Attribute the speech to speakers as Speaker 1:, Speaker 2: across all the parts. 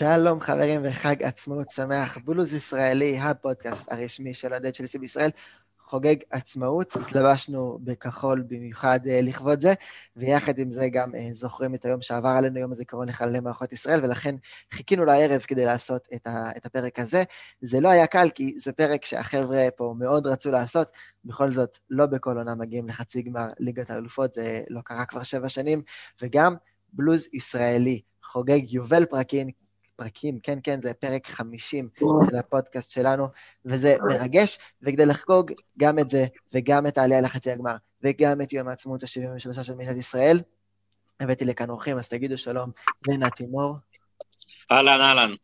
Speaker 1: שלום חברים וחג עצמאות שמח, בלוז ישראלי, הפודקאסט הרשמי של אוהדי צ'לסי בישראל, חוגג עצמאות, התלבשנו בכחול במיוחד uh, לכבוד זה, ויחד עם זה גם uh, זוכרים את היום שעבר עלינו, יום הזיכרון לחללי מערכות ישראל, ולכן חיכינו לערב כדי לעשות את, ה, את הפרק הזה. זה לא היה קל, כי זה פרק שהחבר'ה פה מאוד רצו לעשות, בכל זאת, לא בכל עונה מגיעים לחצי גמר ליגת האלופות, זה לא קרה כבר שבע שנים, וגם בלוז ישראלי חוגג יובל פרקים, פרקים, כן, כן, זה פרק 50 של הפודקאסט שלנו, וזה מרגש, וכדי לחגוג גם את זה, וגם את העלייה לחצי הגמר, וגם את יום העצמאות ה-73 של מדינת ישראל, הבאתי לכאן אורחים, אז תגידו שלום לנתי מור.
Speaker 2: אהלן, אהלן.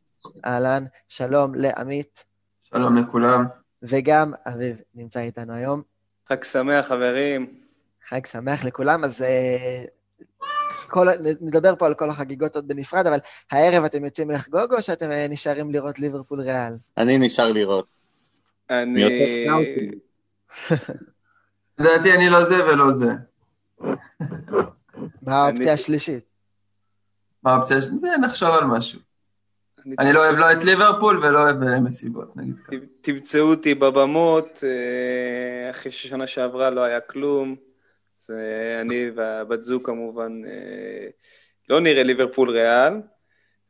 Speaker 1: אהלן, שלום לעמית.
Speaker 3: שלום לכולם.
Speaker 1: וגם אביב נמצא איתנו היום.
Speaker 4: חג שמח, חברים.
Speaker 1: חג שמח לכולם, אז uh, כל, נדבר פה על כל החגיגות עוד בנפרד, אבל הערב אתם יוצאים לחגוג או שאתם אה, נשארים לראות ליברפול ריאל?
Speaker 2: אני נשאר לראות.
Speaker 4: אני...
Speaker 3: לדעתי אני לא זה ולא זה.
Speaker 1: מה האופציה השלישית?
Speaker 3: מה האופציה השלישית? נחשוב על משהו. אני לא אוהב לא את ליברפול ולא אוהב אה, מסיבות, נגיד ככה.
Speaker 4: תמצאו אותי בבמות, אה, אחרי ששנה שעברה לא היה כלום. זה אני והבת זוג כמובן אה, לא נראה ליברפול ריאל,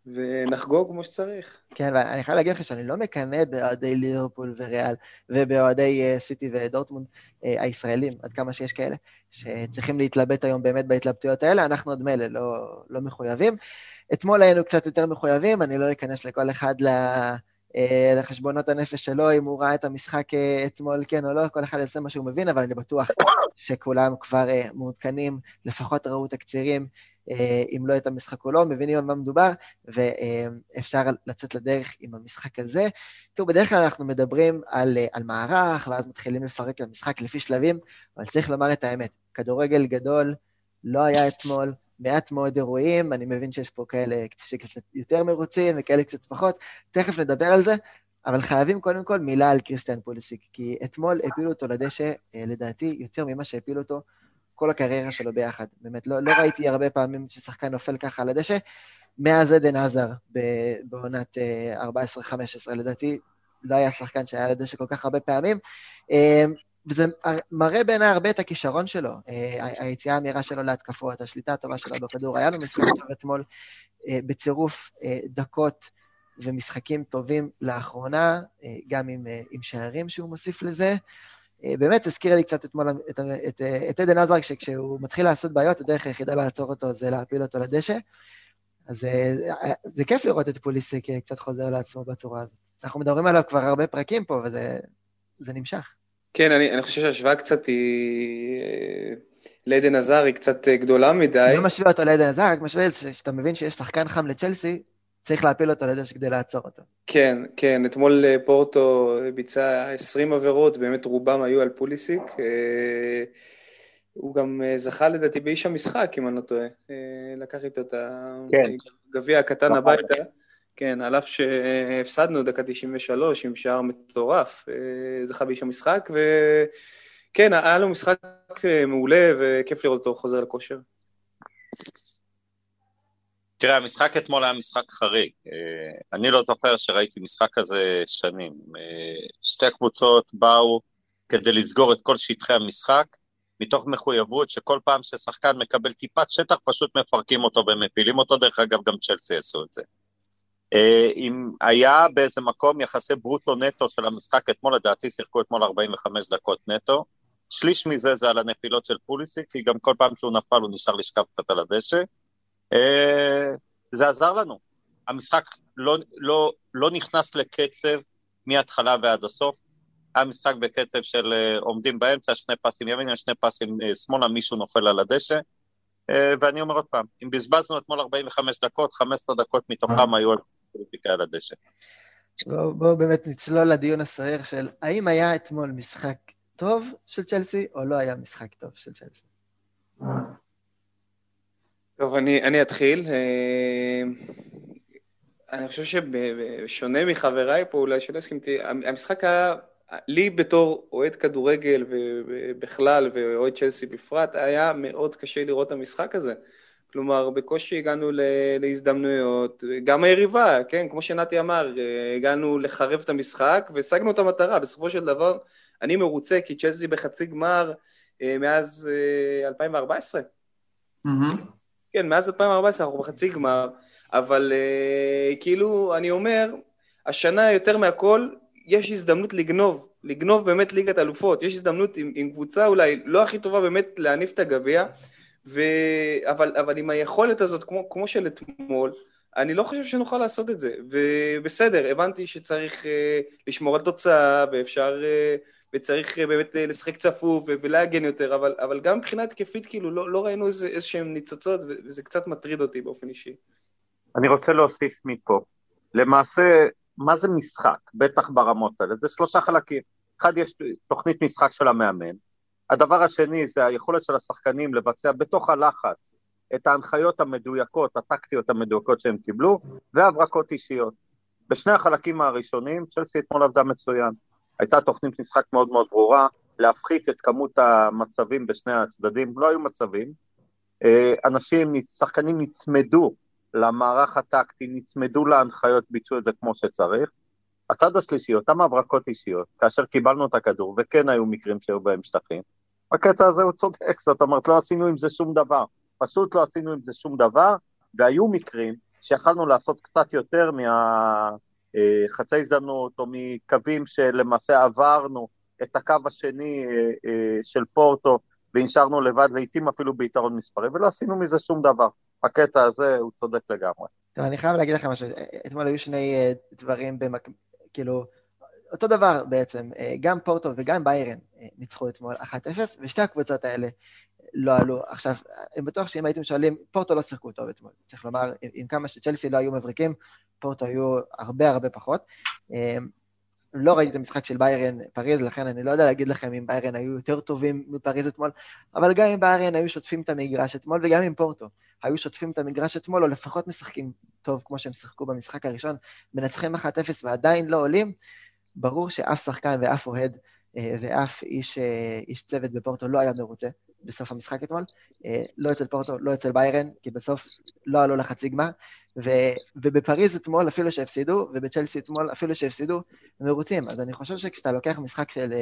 Speaker 4: ונחגוג כמו שצריך.
Speaker 1: כן, ואני חייב להגיד לך שאני לא מקנא באוהדי ליברפול וריאל, ובאוהדי אה, סיטי ודורטמונד אה, הישראלים, עד כמה שיש כאלה, שצריכים להתלבט היום באמת בהתלבטויות האלה, אנחנו עוד מילא לא, לא מחויבים. אתמול היינו קצת יותר מחויבים, אני לא אכנס לכל אחד ל... אה, לחשבונות הנפש שלו, אם הוא ראה את המשחק אה, אתמול, כן או לא, כל אחד יעשה מה שהוא מבין, אבל אני בטוח שכולם כבר אה, מעודכנים, לפחות ראו תקצירים, אם לא את המשחק או לא, מבינים על מה מדובר, ואפשר לצאת לדרך עם המשחק הזה. תראו, בדרך כלל אנחנו מדברים על, על מערך, ואז מתחילים לפרק את המשחק לפי שלבים, אבל צריך לומר את האמת, כדורגל גדול לא היה אתמול, מעט מאוד אירועים, אני מבין שיש פה כאלה שקצת יותר מרוצים וכאלה קצת פחות, תכף נדבר על זה, אבל חייבים קודם כל מילה על קריסטיאן פוליסיק, כי אתמול הפילו אותו לדשא, אה, לדעתי, יותר ממה שהפילו אותו כל הקריירה שלו ביחד. באמת, לא, לא ראיתי הרבה פעמים ששחקן נופל ככה על הדשא, מאז עדן עזר בעונת 14-15, אה, לדעתי, לא היה שחקן שהיה על הדשא כל כך הרבה פעמים. וזה מראה בעיניי הרבה את הכישרון שלו, אה, היציאה המהירה שלו להתקפות, השליטה הטובה שלו בכדור. היה לו משחק טוב אתמול אה, בצירוף אה, דקות ומשחקים טובים לאחרונה, גם עם, עם שערים שהוא מוסיף לזה. באמת הזכיר לי קצת אתמול את, את, את עדן עזרק, שכשהוא מתחיל לעשות בעיות, הדרך היחידה לעצור אותו זה להפיל אותו לדשא. אז זה, זה כיף לראות את פוליסיק קצת חוזר לעצמו בצורה הזאת. אנחנו מדברים עליו כבר הרבה פרקים פה, וזה נמשך.
Speaker 4: כן, אני, אני חושב שההשוואה קצת היא... אה, לעדן עזר היא קצת אה, גדולה מדי.
Speaker 1: אני לא משווה אותו לעדן עזר, רק משווה שאתה מבין שיש שחקן חם לצ'לסי, צריך להפיל אותו לדשא כדי לעצור אותו.
Speaker 4: כן, כן, אתמול אה, פורטו ביצע 20 עבירות, באמת רובם היו על פוליסיק. הוא גם זכה לדעתי באיש המשחק, אם אני לא טועה. לקח איתו את הגביע הקטן הביתה. כן, על אף שהפסדנו דקה 93 עם שער מטורף, אה, זכה באיש המשחק, וכן, היה לו משחק אה, מעולה וכיף לראות אותו חוזר לכושר.
Speaker 2: תראה, המשחק אתמול היה משחק חריג. אה, אני לא זוכר שראיתי משחק כזה שנים. שתי קבוצות באו כדי לסגור את כל שטחי המשחק, מתוך מחויבות שכל פעם ששחקן מקבל טיפת שטח פשוט מפרקים אותו ומפילים אותו, דרך אגב גם צ'לסי עשו את זה. אה, אם היה באיזה מקום יחסי ברוטו נטו של המשחק אתמול, לדעתי שיחקו אתמול 45 דקות נטו. שליש מזה זה על הנפילות של פוליסיק, כי גם כל פעם שהוא נפל הוא נשאר לשכב קצת על הדשא. אה, זה עזר לנו. המשחק לא, לא, לא נכנס לקצב מההתחלה ועד הסוף. היה משחק בקצב של אה, עומדים באמצע, שני פסים ימינה, שני פסים שמאלה, מישהו נופל על הדשא. ואני אומר עוד פעם, אם בזבזנו אתמול 45 דקות, 15 דקות מתוכם היו על פוליטיקה על הדשא.
Speaker 1: בואו בוא באמת נצלול לדיון הסוער של האם היה אתמול משחק טוב של צ'לסי, או לא היה משחק טוב של צ'לסי?
Speaker 4: טוב, אני, אני אתחיל. אה, אני חושב שבשונה מחבריי פה, אולי שלא הסכים איתי, המשחק היה, לי בתור אוהד כדורגל ובכלל, ואוהד צ'לסי בפרט, היה מאוד קשה לראות את המשחק הזה. כלומר, בקושי הגענו להזדמנויות, גם היריבה, כן, כמו שנתי אמר, הגענו לחרב את המשחק והשגנו את המטרה. בסופו של דבר, אני מרוצה כי צ'לסי בחצי גמר מאז 2014. Mm-hmm. כן, מאז 2014 אנחנו בחצי גמר, אבל כאילו, אני אומר, השנה יותר מהכל, יש הזדמנות לגנוב, לגנוב באמת ליגת אלופות, יש הזדמנות עם, עם קבוצה אולי לא הכי טובה באמת להניף את הגביע, ו... אבל, אבל עם היכולת הזאת, כמו, כמו של אתמול, אני לא חושב שנוכל לעשות את זה. ובסדר, הבנתי שצריך uh, לשמור על תוצאה, ואפשר, uh, וצריך uh, באמת uh, לשחק צפוף ולהגן יותר, אבל, אבל גם מבחינה התקפית, כאילו, לא, לא ראינו איזה, איזה שהם ניצוצות, וזה קצת מטריד אותי באופן אישי.
Speaker 2: אני רוצה להוסיף מפה. למעשה, מה זה משחק, בטח ברמות האלה? זה שלושה חלקים. אחד, יש תוכנית משחק של המאמן. הדבר השני זה היכולת של השחקנים לבצע בתוך הלחץ את ההנחיות המדויקות, הטקטיות המדויקות שהם קיבלו, והברקות אישיות. בשני החלקים הראשונים, צ'לסי אתמול עבדה מצוין. הייתה תוכנית משחק מאוד מאוד ברורה, להפחית את כמות המצבים בשני הצדדים, לא היו מצבים. אה, אנשים, שחקנים נצמדו למערך הטקטי, נצמדו להנחיות, ביצעו את זה כמו שצריך. הצד השלישי, אותם הברקות אישיות, כאשר קיבלנו את הכדור, וכן היו מקרים שהיו בהם שטחים, בקטע הזה הוא צודק, זאת אומרת, לא עשינו עם זה שום דבר. פשוט לא עשינו עם זה שום דבר, והיו מקרים שיכלנו לעשות קצת יותר מהחצי הזדמנות, או מקווים שלמעשה עברנו את הקו השני אה, אה, של פורטו, ונשארנו לבד, לעיתים אפילו ביתרון מספרי, ולא עשינו מזה שום דבר. בקטע הזה הוא צודק לגמרי.
Speaker 1: טוב, אני חייב להגיד לכם משהו, אתמול היו שני אה, דברים, במק... כאילו, אותו דבר בעצם, אה, גם פורטו וגם ביירן אה, ניצחו אתמול 1-0, ושתי הקבוצות האלה לא עלו. עכשיו, אני בטוח שאם הייתם שואלים, פורטו לא שיחקו טוב אתמול. צריך לומר, עם כמה שצ'לסי לא היו מבריקים, פורטו היו הרבה הרבה פחות. לא ראיתי את המשחק של ביירן פריז, לכן אני לא יודע להגיד לכם אם ביירן היו יותר טובים מפריז אתמול, אבל גם אם ביירן היו שוטפים את המגרש אתמול, וגם אם פורטו היו שוטפים את המגרש אתמול, או לפחות משחקים טוב כמו שהם שיחקו במשחק הראשון, מנצחים 1-0 ועדיין לא עולים, ברור שאף שחקן ואף אוהד אה, ואף איש, אה, איש צוות בפורטו לא היה מרוצה בסוף המשחק אתמול. אה, לא אצל פורטו, לא אצל ביירן, כי בסוף לא עלו לחצי גמר. ובפריז אתמול, אפילו שהפסידו, ובצ'לסי אתמול, אפילו שהפסידו, מרוצים. אז אני חושב שכשאתה לוקח משחק של,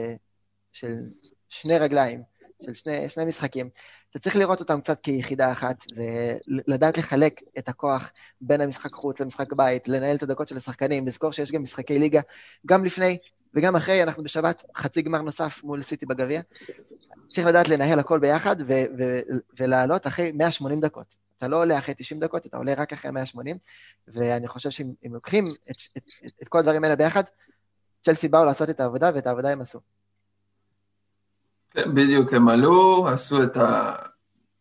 Speaker 1: של שני רגליים, של שני, שני משחקים, אתה צריך לראות אותם קצת כיחידה אחת, ולדעת לחלק את הכוח בין המשחק חוץ למשחק בית, לנהל את הדקות של השחקנים, לזכור שיש גם משחקי ליגה, גם לפני וגם אחרי, אנחנו בשבת חצי גמר נוסף מול סיטי בגביע. צריך לדעת לנהל הכל ביחד ו- ו- ולעלות אחרי 180 דקות. אתה לא עולה אחרי 90 דקות, אתה עולה רק אחרי 180, ואני חושב שאם לוקחים את, את, את, את כל הדברים האלה ביחד, צ'לסי באו לעשות את העבודה, ואת העבודה הם עשו.
Speaker 3: כן, בדיוק, הם עלו, עשו את ה...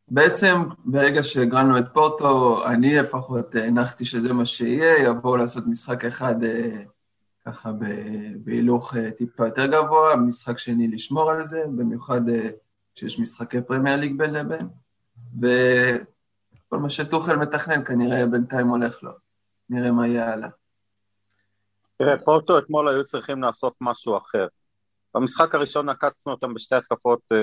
Speaker 3: בעצם, ברגע שהגרלנו את פורטו, אני לפחות הנחתי שזה מה שיהיה, יבואו לעשות משחק אחד אה, ככה בהילוך אה, טיפה יותר גבוה, משחק שני לשמור על זה, במיוחד אה, כשיש משחקי פרמייר ליג בין לבין, וכל מה שטוחל מתכנן כנראה בינתיים הולך לו. נראה מה יהיה הלאה.
Speaker 2: תראה, פורטו אתמול היו צריכים לעשות משהו אחר. במשחק הראשון עקצנו אותם בשתי התקפות, אה,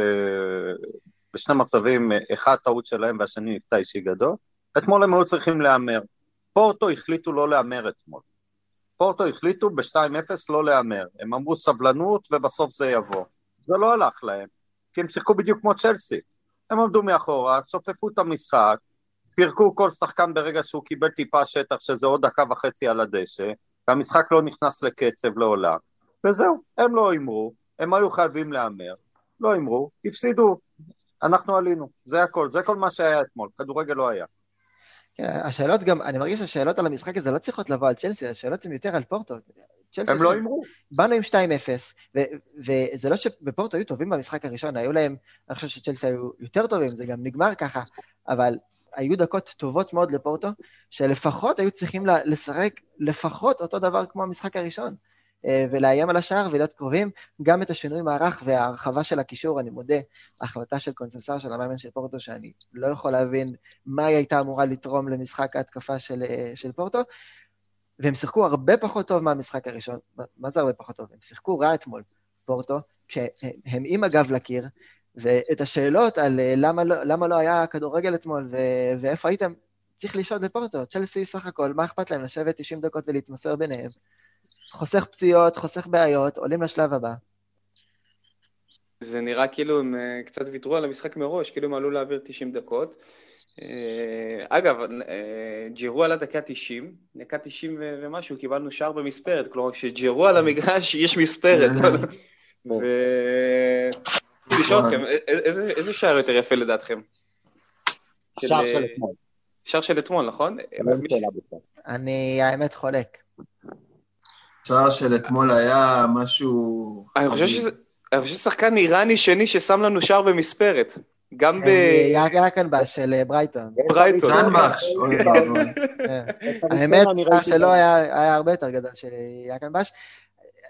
Speaker 2: בשני מצבים, אחד טעות שלהם והשני מבצע אישי גדול. אתמול הם היו צריכים להמר. פורטו החליטו לא להמר אתמול. פורטו החליטו ב-2-0 לא להמר. הם אמרו סבלנות ובסוף זה יבוא. זה לא הלך להם, כי הם שיחקו בדיוק כמו צ'לסי. הם עמדו מאחורה, צופפו את המשחק, פירקו כל שחקן ברגע שהוא קיבל טיפה שטח, שזה עוד דקה וחצי על הדשא, והמשחק לא נכנס לקצב לעולם. וזהו, הם לא הימרו, הם היו חייבים להמר, לא הימרו, הפסידו, אנחנו עלינו, זה הכל, זה כל מה שהיה אתמול, כדורגל לא היה.
Speaker 1: כן, השאלות גם, אני מרגיש שהשאלות על המשחק הזה לא צריכות לבוא על צ'לסי, השאלות הן יותר על פורטו.
Speaker 2: צ'לסי, הם לא הימרו.
Speaker 1: באנו עם 2-0, וזה לא שבפורטו היו טובים במשחק הראשון, היו להם, אני חושב שצ'לסי היו יותר טובים, זה גם נגמר ככה, אבל היו דקות טובות מאוד לפורטו, שלפחות היו צריכים לשחק לפחות אותו דבר כמו המשחק הראשון. אה, ולאיים על השער ולהיות קרובים. גם את השינוי מערך וההרחבה של הקישור, אני מודה, החלטה של קונסנסר של המאמן של פורטו, שאני לא יכול להבין מה היא הייתה אמורה לתרום למשחק ההתקפה של, אה, של פורטו. והם שיחקו הרבה פחות טוב מהמשחק הראשון. מה זה הרבה פחות טוב? הם שיחקו רע אתמול, פורטו, כשהם עם הגב לקיר, ואת השאלות על למה לא, למה לא היה כדורגל אתמול ו- ואיפה הייתם, צריך לשאול בפורטו. צ'לסי סך הכל, מה אכפת להם לשבת 90 דקות ולהתמסר ביניהם? חוסך פציעות, חוסך בעיות, עולים לשלב הבא.
Speaker 4: זה נראה כאילו הם אה, קצת ויתרו על המשחק מראש, כאילו הם עלו להעביר 90 דקות. אה, אגב, אה, ג'ירו על הדקה 90, דקה 90 ומשהו, קיבלנו שער במספרת, כלומר כשג'ירו על המגרש יש מספרת. ו... לשאול אתכם, איזה שער יותר יפה לדעתכם?
Speaker 2: שער של אתמול.
Speaker 4: שער של אתמול, נכון?
Speaker 1: אני האמת חולק.
Speaker 3: שער של אתמול היה משהו...
Speaker 4: אני חושב שזה... אני חושב ששחקן איראני שני ששם לנו שער במספרת. גם ב...
Speaker 1: יאקנבש של אה, ברייטון.
Speaker 4: ברייטון.
Speaker 3: ז'אנבך.
Speaker 1: כן. האמת, השער שלו היה הרבה יותר גדול של יאקנבש.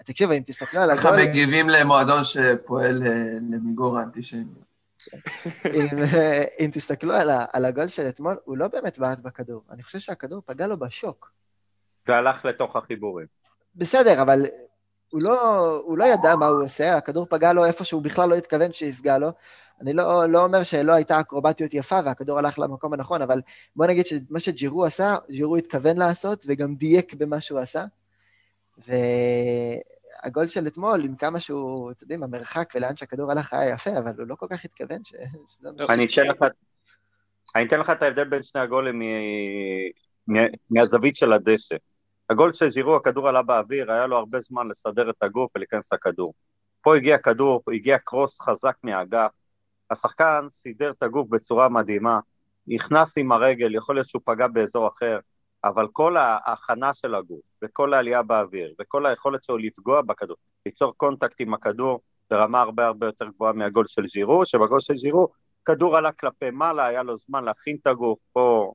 Speaker 1: תקשיבו, אם תסתכלו על
Speaker 3: הגול... ככה מגיבים למועדון שפועל אה, למיגור האנטישמיות.
Speaker 1: אם תסתכלו על הגול של אתמול, הוא לא באמת בעט בכדור. אני חושב שהכדור פגע לו בשוק.
Speaker 2: והלך לתוך החיבורים.
Speaker 1: בסדר, אבל הוא לא, הוא לא ידע מה הוא עושה, הכדור פגע לו איפה שהוא בכלל לא התכוון שיפגע לו. אני לא, לא אומר שלא הייתה אקרובטיות יפה והכדור הלך למקום הנכון, אבל בוא נגיד שמה שג'ירו עשה, ג'ירו התכוון לעשות וגם דייק במה שהוא עשה. והגול של אתמול, עם כמה שהוא, אתם יודעים, המרחק ולאן שהכדור הלך היה יפה, אבל הוא לא כל כך התכוון ש...
Speaker 2: אני אתן לך... אני אתן לך את ההבדל בין שני הגולים מהזווית של הדשא. הגול של ז'ירו, הכדור עלה באוויר, היה לו הרבה זמן לסדר את הגוף ולהיכנס לכדור. פה הגיע כדור, הגיע קרוס חזק מהאגף, השחקן סידר את הגוף בצורה מדהימה, נכנס עם הרגל, יכול להיות שהוא פגע באזור אחר, אבל כל ההכנה של הגוף, וכל העלייה באוויר, וכל היכולת שלו לפגוע בכדור, ליצור קונטקט עם הכדור ברמה הרבה הרבה יותר גבוהה מהגול של ז'ירו, שבגול של ז'ירו כדור עלה כלפי מעלה, היה לו זמן להכין את הגוף, פה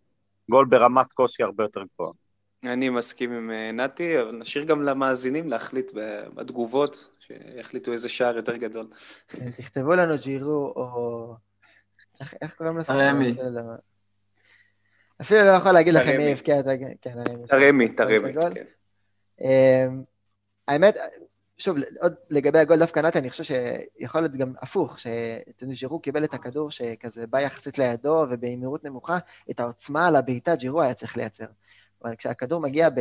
Speaker 2: גול ברמת קושי הרבה יותר גבוהה.
Speaker 4: אני מסכים עם אה, נתי, אבל נשאיר גם למאזינים להחליט בתגובות, שיחליטו איזה שער יותר גדול.
Speaker 1: תכתבו לנו ג'ירו או... איך קוראים לזה?
Speaker 3: הרמי.
Speaker 1: אפילו לא יכול להגיד לכם מי הבקיע את הגול.
Speaker 4: כן, הרמי. הרמי, כן.
Speaker 1: אמ, האמת, שוב, עוד לגבי הגול דווקא נתי, אני חושב שיכול להיות גם הפוך, שג'ירו קיבל את הכדור שכזה בא יחסית לידו ובמהירות נמוכה, את העוצמה על הבעיטה ג'ירו היה צריך לייצר. אבל כשהכדור מגיע ב...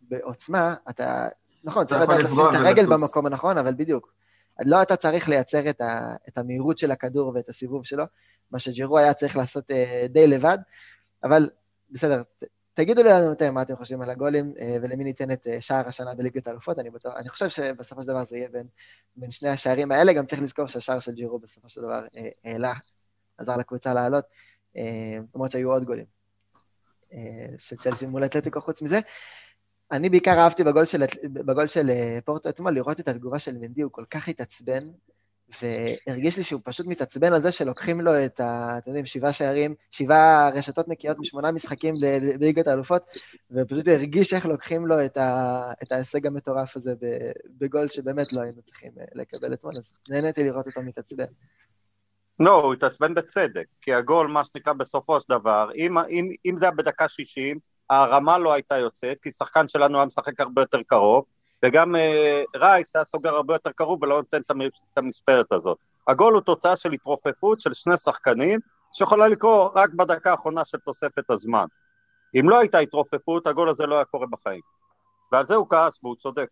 Speaker 1: בעוצמה, אתה... נכון, צריך לדעת לשים את הרגל במקום הנכון, אבל בדיוק. לא אתה צריך לייצר את, ה... את המהירות של הכדור ואת הסיבוב שלו, מה שג'ירו היה צריך לעשות uh, די לבד, אבל בסדר. תגידו לנו אתם מה אתם חושבים על הגולים, uh, ולמי ניתן את uh, שער השנה בליגת האלופות, אני בטוח, אני חושב שבסופו של דבר זה יהיה בין, בין שני השערים האלה, גם צריך לזכור שהשער של ג'ירו בסופו של דבר העלה, עזר לקבוצה לעלות, למרות שהיו עוד גולים. של צ'לסי מול אתלטיקו חוץ מזה. אני בעיקר אהבתי בגול של, בגול של אה, פורטו אתמול לראות את התגובה של מנדי, הוא כל כך התעצבן, והרגיש לי שהוא פשוט מתעצבן על זה שלוקחים לו את ה... אתם יודעים, שבעה שערים, שבעה רשתות נקיות משמונה משחקים בליגת האלופות, ופשוט הרגיש איך לוקחים לו את, ה... את ההישג המטורף הזה בגול שבאמת לא היינו צריכים אה, לקבל אתמול, אז נהניתי לראות אותו מתעצבן.
Speaker 2: לא, הוא התעצבן בצדק, כי הגול, מה שנקרא, בסופו של דבר, אם, אם, אם זה היה בדקה 60, הרמה לא הייתה יוצאת, כי שחקן שלנו היה משחק הרבה יותר קרוב, וגם אה, רייס היה סוגר הרבה יותר קרוב ולא נותן את המספרת הזאת. הגול הוא תוצאה של התרופפות של שני שחקנים, שיכולה לקרות רק בדקה האחרונה של תוספת הזמן. אם לא הייתה התרופפות, הגול הזה לא היה קורה בחיים. ועל זה הוא כעס והוא צודק.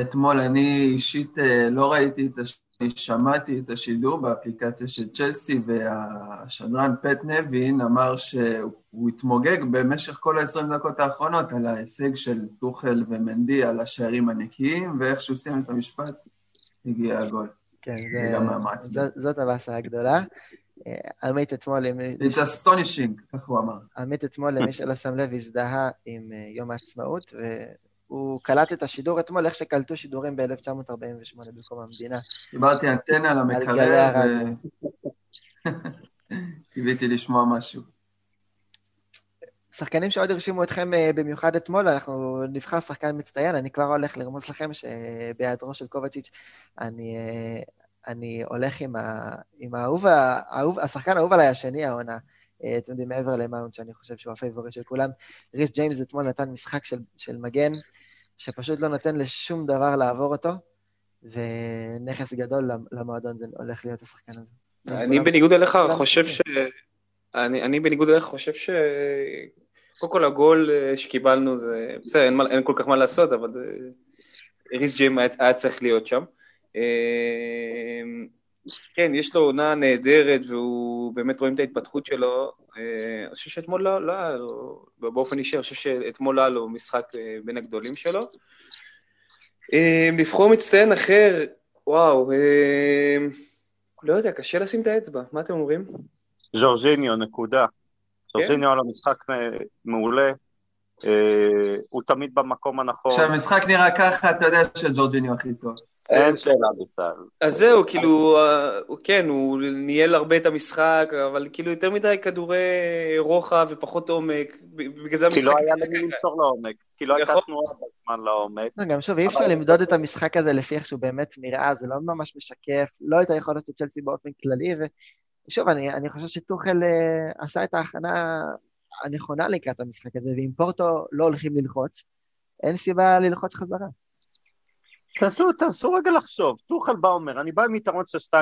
Speaker 3: אתמול אני אישית אה, לא ראיתי את הש... אני שמעתי את השידור באפליקציה של צ'לסי, והשדרן פט נבין אמר שהוא התמוגג במשך כל ה-20 דקות האחרונות על ההישג של טוחל ומנדי, על השערים הנקיים, ואיך שהוא סיים את המשפט, הגיע הגול.
Speaker 1: כן, זה, גם מאמץ. זאת, זאת הבאסה הגדולה. עמית אתמול...
Speaker 3: It's astonishing, כך הוא אמר.
Speaker 1: עמית אתמול, למי שלא שם לב, הזדהה עם אה, יום העצמאות, הוא קלט את השידור אתמול, איך שקלטו שידורים ב-1948 בקום המדינה.
Speaker 3: קיבלתי אנטנה על המקרר, קיוויתי לשמוע משהו.
Speaker 1: שחקנים שעוד הרשימו אתכם אה, במיוחד אתמול, אנחנו נבחר שחקן מצטיין, אני כבר הולך לרמוז לכם שבהיעדרו של קובצ'יץ', אני, אה, אני הולך עם, ה, עם האהוב, האהוב, השחקן האהוב עליי השני העונה, אתם יודעים, מעבר למאונט, שאני חושב שהוא ה favorite של כולם. ריס ג'יימס אתמול נתן משחק של, של מגן, שפשוט לא נותן לשום דבר לעבור אותו, ונכס גדול למועדון זה הולך להיות השחקן הזה.
Speaker 4: אני בניגוד אליך חושב ש... אני, אני בניגוד אליך חושב ש... קודם כל הגול אה, שקיבלנו זה... בסדר, אין, אין כל כך מה לעשות, אבל ריס ג'ים היה, היה צריך להיות שם. אה, כן, יש לו עונה נהדרת, והוא באמת רואים את ההתפתחות שלו. אה, אני חושב שאתמול לא, לא היה לו, באופן אישי, אני חושב שאתמול לא היה לו משחק בין הגדולים שלו. לבחור מצטיין אחר, וואו, לא יודע, קשה לשים את האצבע, מה אתם אומרים?
Speaker 2: ז'ורג'יניו, נקודה. ז'ורג'יניו על המשחק מעולה, אה, הוא תמיד במקום הנכון.
Speaker 3: כשהמשחק נראה ככה, אתה יודע שג'ורג'יניו הכי טוב.
Speaker 2: אין שאלה בכלל.
Speaker 4: אז זהו, כאילו, אה, כן, הוא ניהל הרבה את המשחק, אבל כאילו יותר מדי כדורי רוחב ופחות עומק, בגלל זה המשחק...
Speaker 2: כי לא היה למי למסור לעומק, כי לא הייתה תנועה בזמן לעומק.
Speaker 1: לא, גם שוב, אי אפשר למדוד את המשחק הזה לפי איך שהוא באמת נראה, זה לא ממש משקף, לא את היכולת של צ'לסי באופן כללי, ושוב, אני חושב שטוחל אה, עשה את ההכנה הנכונה לקראת המשחק הזה, ואם פורטו לא הולכים ללחוץ, אין סיבה ללחוץ חזרה.
Speaker 2: תעשו, תעשו רגע לחשוב, טוחל בא אומר, אני בא עם יתרון של 2-0,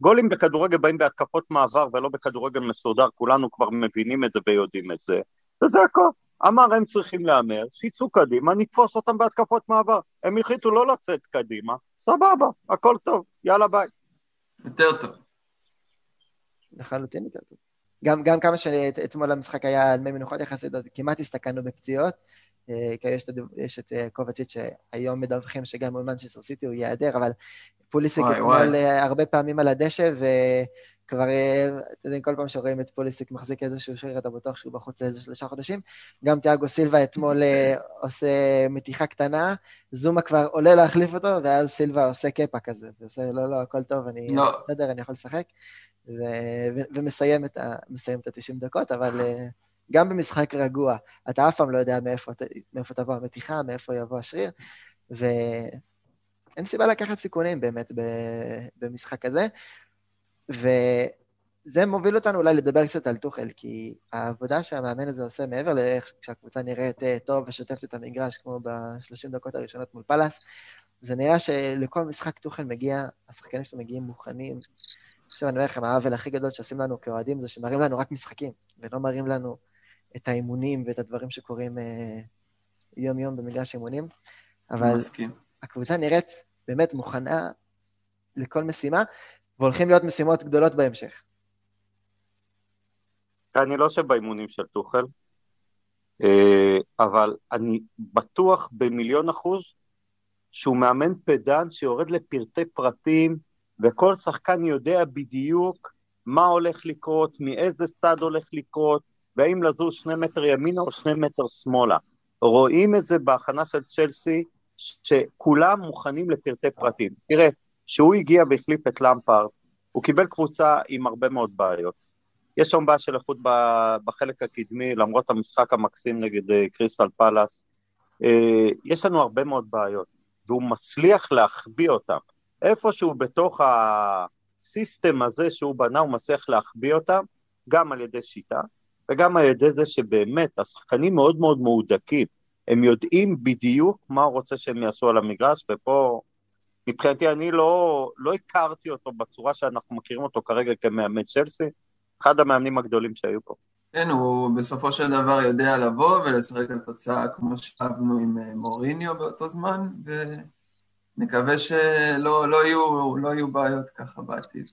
Speaker 2: גולים בכדורגל באים בהתקפות מעבר ולא בכדורגל מסודר, כולנו כבר מבינים את זה ויודעים את זה, וזה הכל. אמר הם צריכים להמר, שיצאו קדימה, נתפוס אותם בהתקפות מעבר. הם החליטו לא לצאת קדימה, סבבה, הכל טוב, יאללה ביי.
Speaker 3: יותר טוב.
Speaker 1: לחלוטין יותר טוב. גם, גם כמה שאתמול המשחק היה על מי מנוחות יחסית, כמעט הסתכלנו בפציעות. אה, כי יש, את אה, קובצ'יץ' שהיום מדווחים שגם מול מנצ'סטר סיטי הוא ייעדר, אבל פוליסיק אתמול אה, הרבה פעמים על הדשא, וכבר, אתם יודעים, כל פעם שרואים את פוליסיק מחזיק איזשהו שריר, אתה בטוח שהוא בחוץ לאיזה שלושה חודשים. גם תיאגו סילבה אתמול עושה מתיחה קטנה, זומה כבר עולה להחליף אותו, ואז סילבה עושה קפה כזה, ועושה, לא, לא, הכל טוב, אני לא. בסדר, אני יכול לשחק. ומסיים את ה-90 דקות, אבל גם במשחק רגוע, אתה אף פעם לא יודע מאיפה, מאיפה תבוא המתיחה, מאיפה יבוא השריר, ואין סיבה לקחת סיכונים באמת במשחק הזה. וזה מוביל אותנו אולי לדבר קצת על טוחל, כי העבודה שהמאמן הזה עושה מעבר לאיך שהקבוצה נראית אה, טוב ושוטפת את המגרש, כמו ב-30 דקות הראשונות מול פאלאס, זה נראה שלכל משחק טוחל מגיע, השחקנים שלו מגיעים מוכנים. עכשיו אני אומר לכם, העוול הכי גדול שעושים לנו כאוהדים זה שמראים לנו רק משחקים, ולא מראים לנו את האימונים ואת הדברים שקורים אה, יום-יום במגרש אימונים, אבל מסכים. הקבוצה נראית באמת מוכנה לכל משימה, והולכים להיות משימות גדולות בהמשך.
Speaker 2: אני לא יושב באימונים של טוחל, אה, אבל אני בטוח במיליון אחוז שהוא מאמן פדן שיורד לפרטי פרטים, וכל שחקן יודע בדיוק מה הולך לקרות, מאיזה צד הולך לקרות, והאם לזוז שני מטר ימינה או שני מטר שמאלה. רואים את זה בהכנה של צ'לסי, שכולם מוכנים לפרטי פרטים. תראה, כשהוא הגיע והחליף את למפארד, הוא קיבל קבוצה עם הרבה מאוד בעיות. יש שם בעיה של איכות בחלק הקדמי, למרות המשחק המקסים נגד אה, קריסטל פלאס. אה, יש לנו הרבה מאוד בעיות, והוא מצליח להחביא אותם. איפשהו בתוך הסיסטם הזה שהוא בנה, הוא מצליח להחביא אותם, גם על ידי שיטה, וגם על ידי זה שבאמת השחקנים מאוד מאוד מהודקים, הם יודעים בדיוק מה הוא רוצה שהם יעשו על המגרש, ופה מבחינתי אני לא, לא הכרתי אותו בצורה שאנחנו מכירים אותו כרגע כמאמן צ'לסי, אחד המאמנים הגדולים שהיו פה.
Speaker 3: כן, הוא בסופו של דבר יודע לבוא ולשחק על תוצאה כמו שאהבנו עם אה, מוריניו באותו זמן, ונקווה שלא לא יהיו, לא יהיו בעיות ככה בעתיד.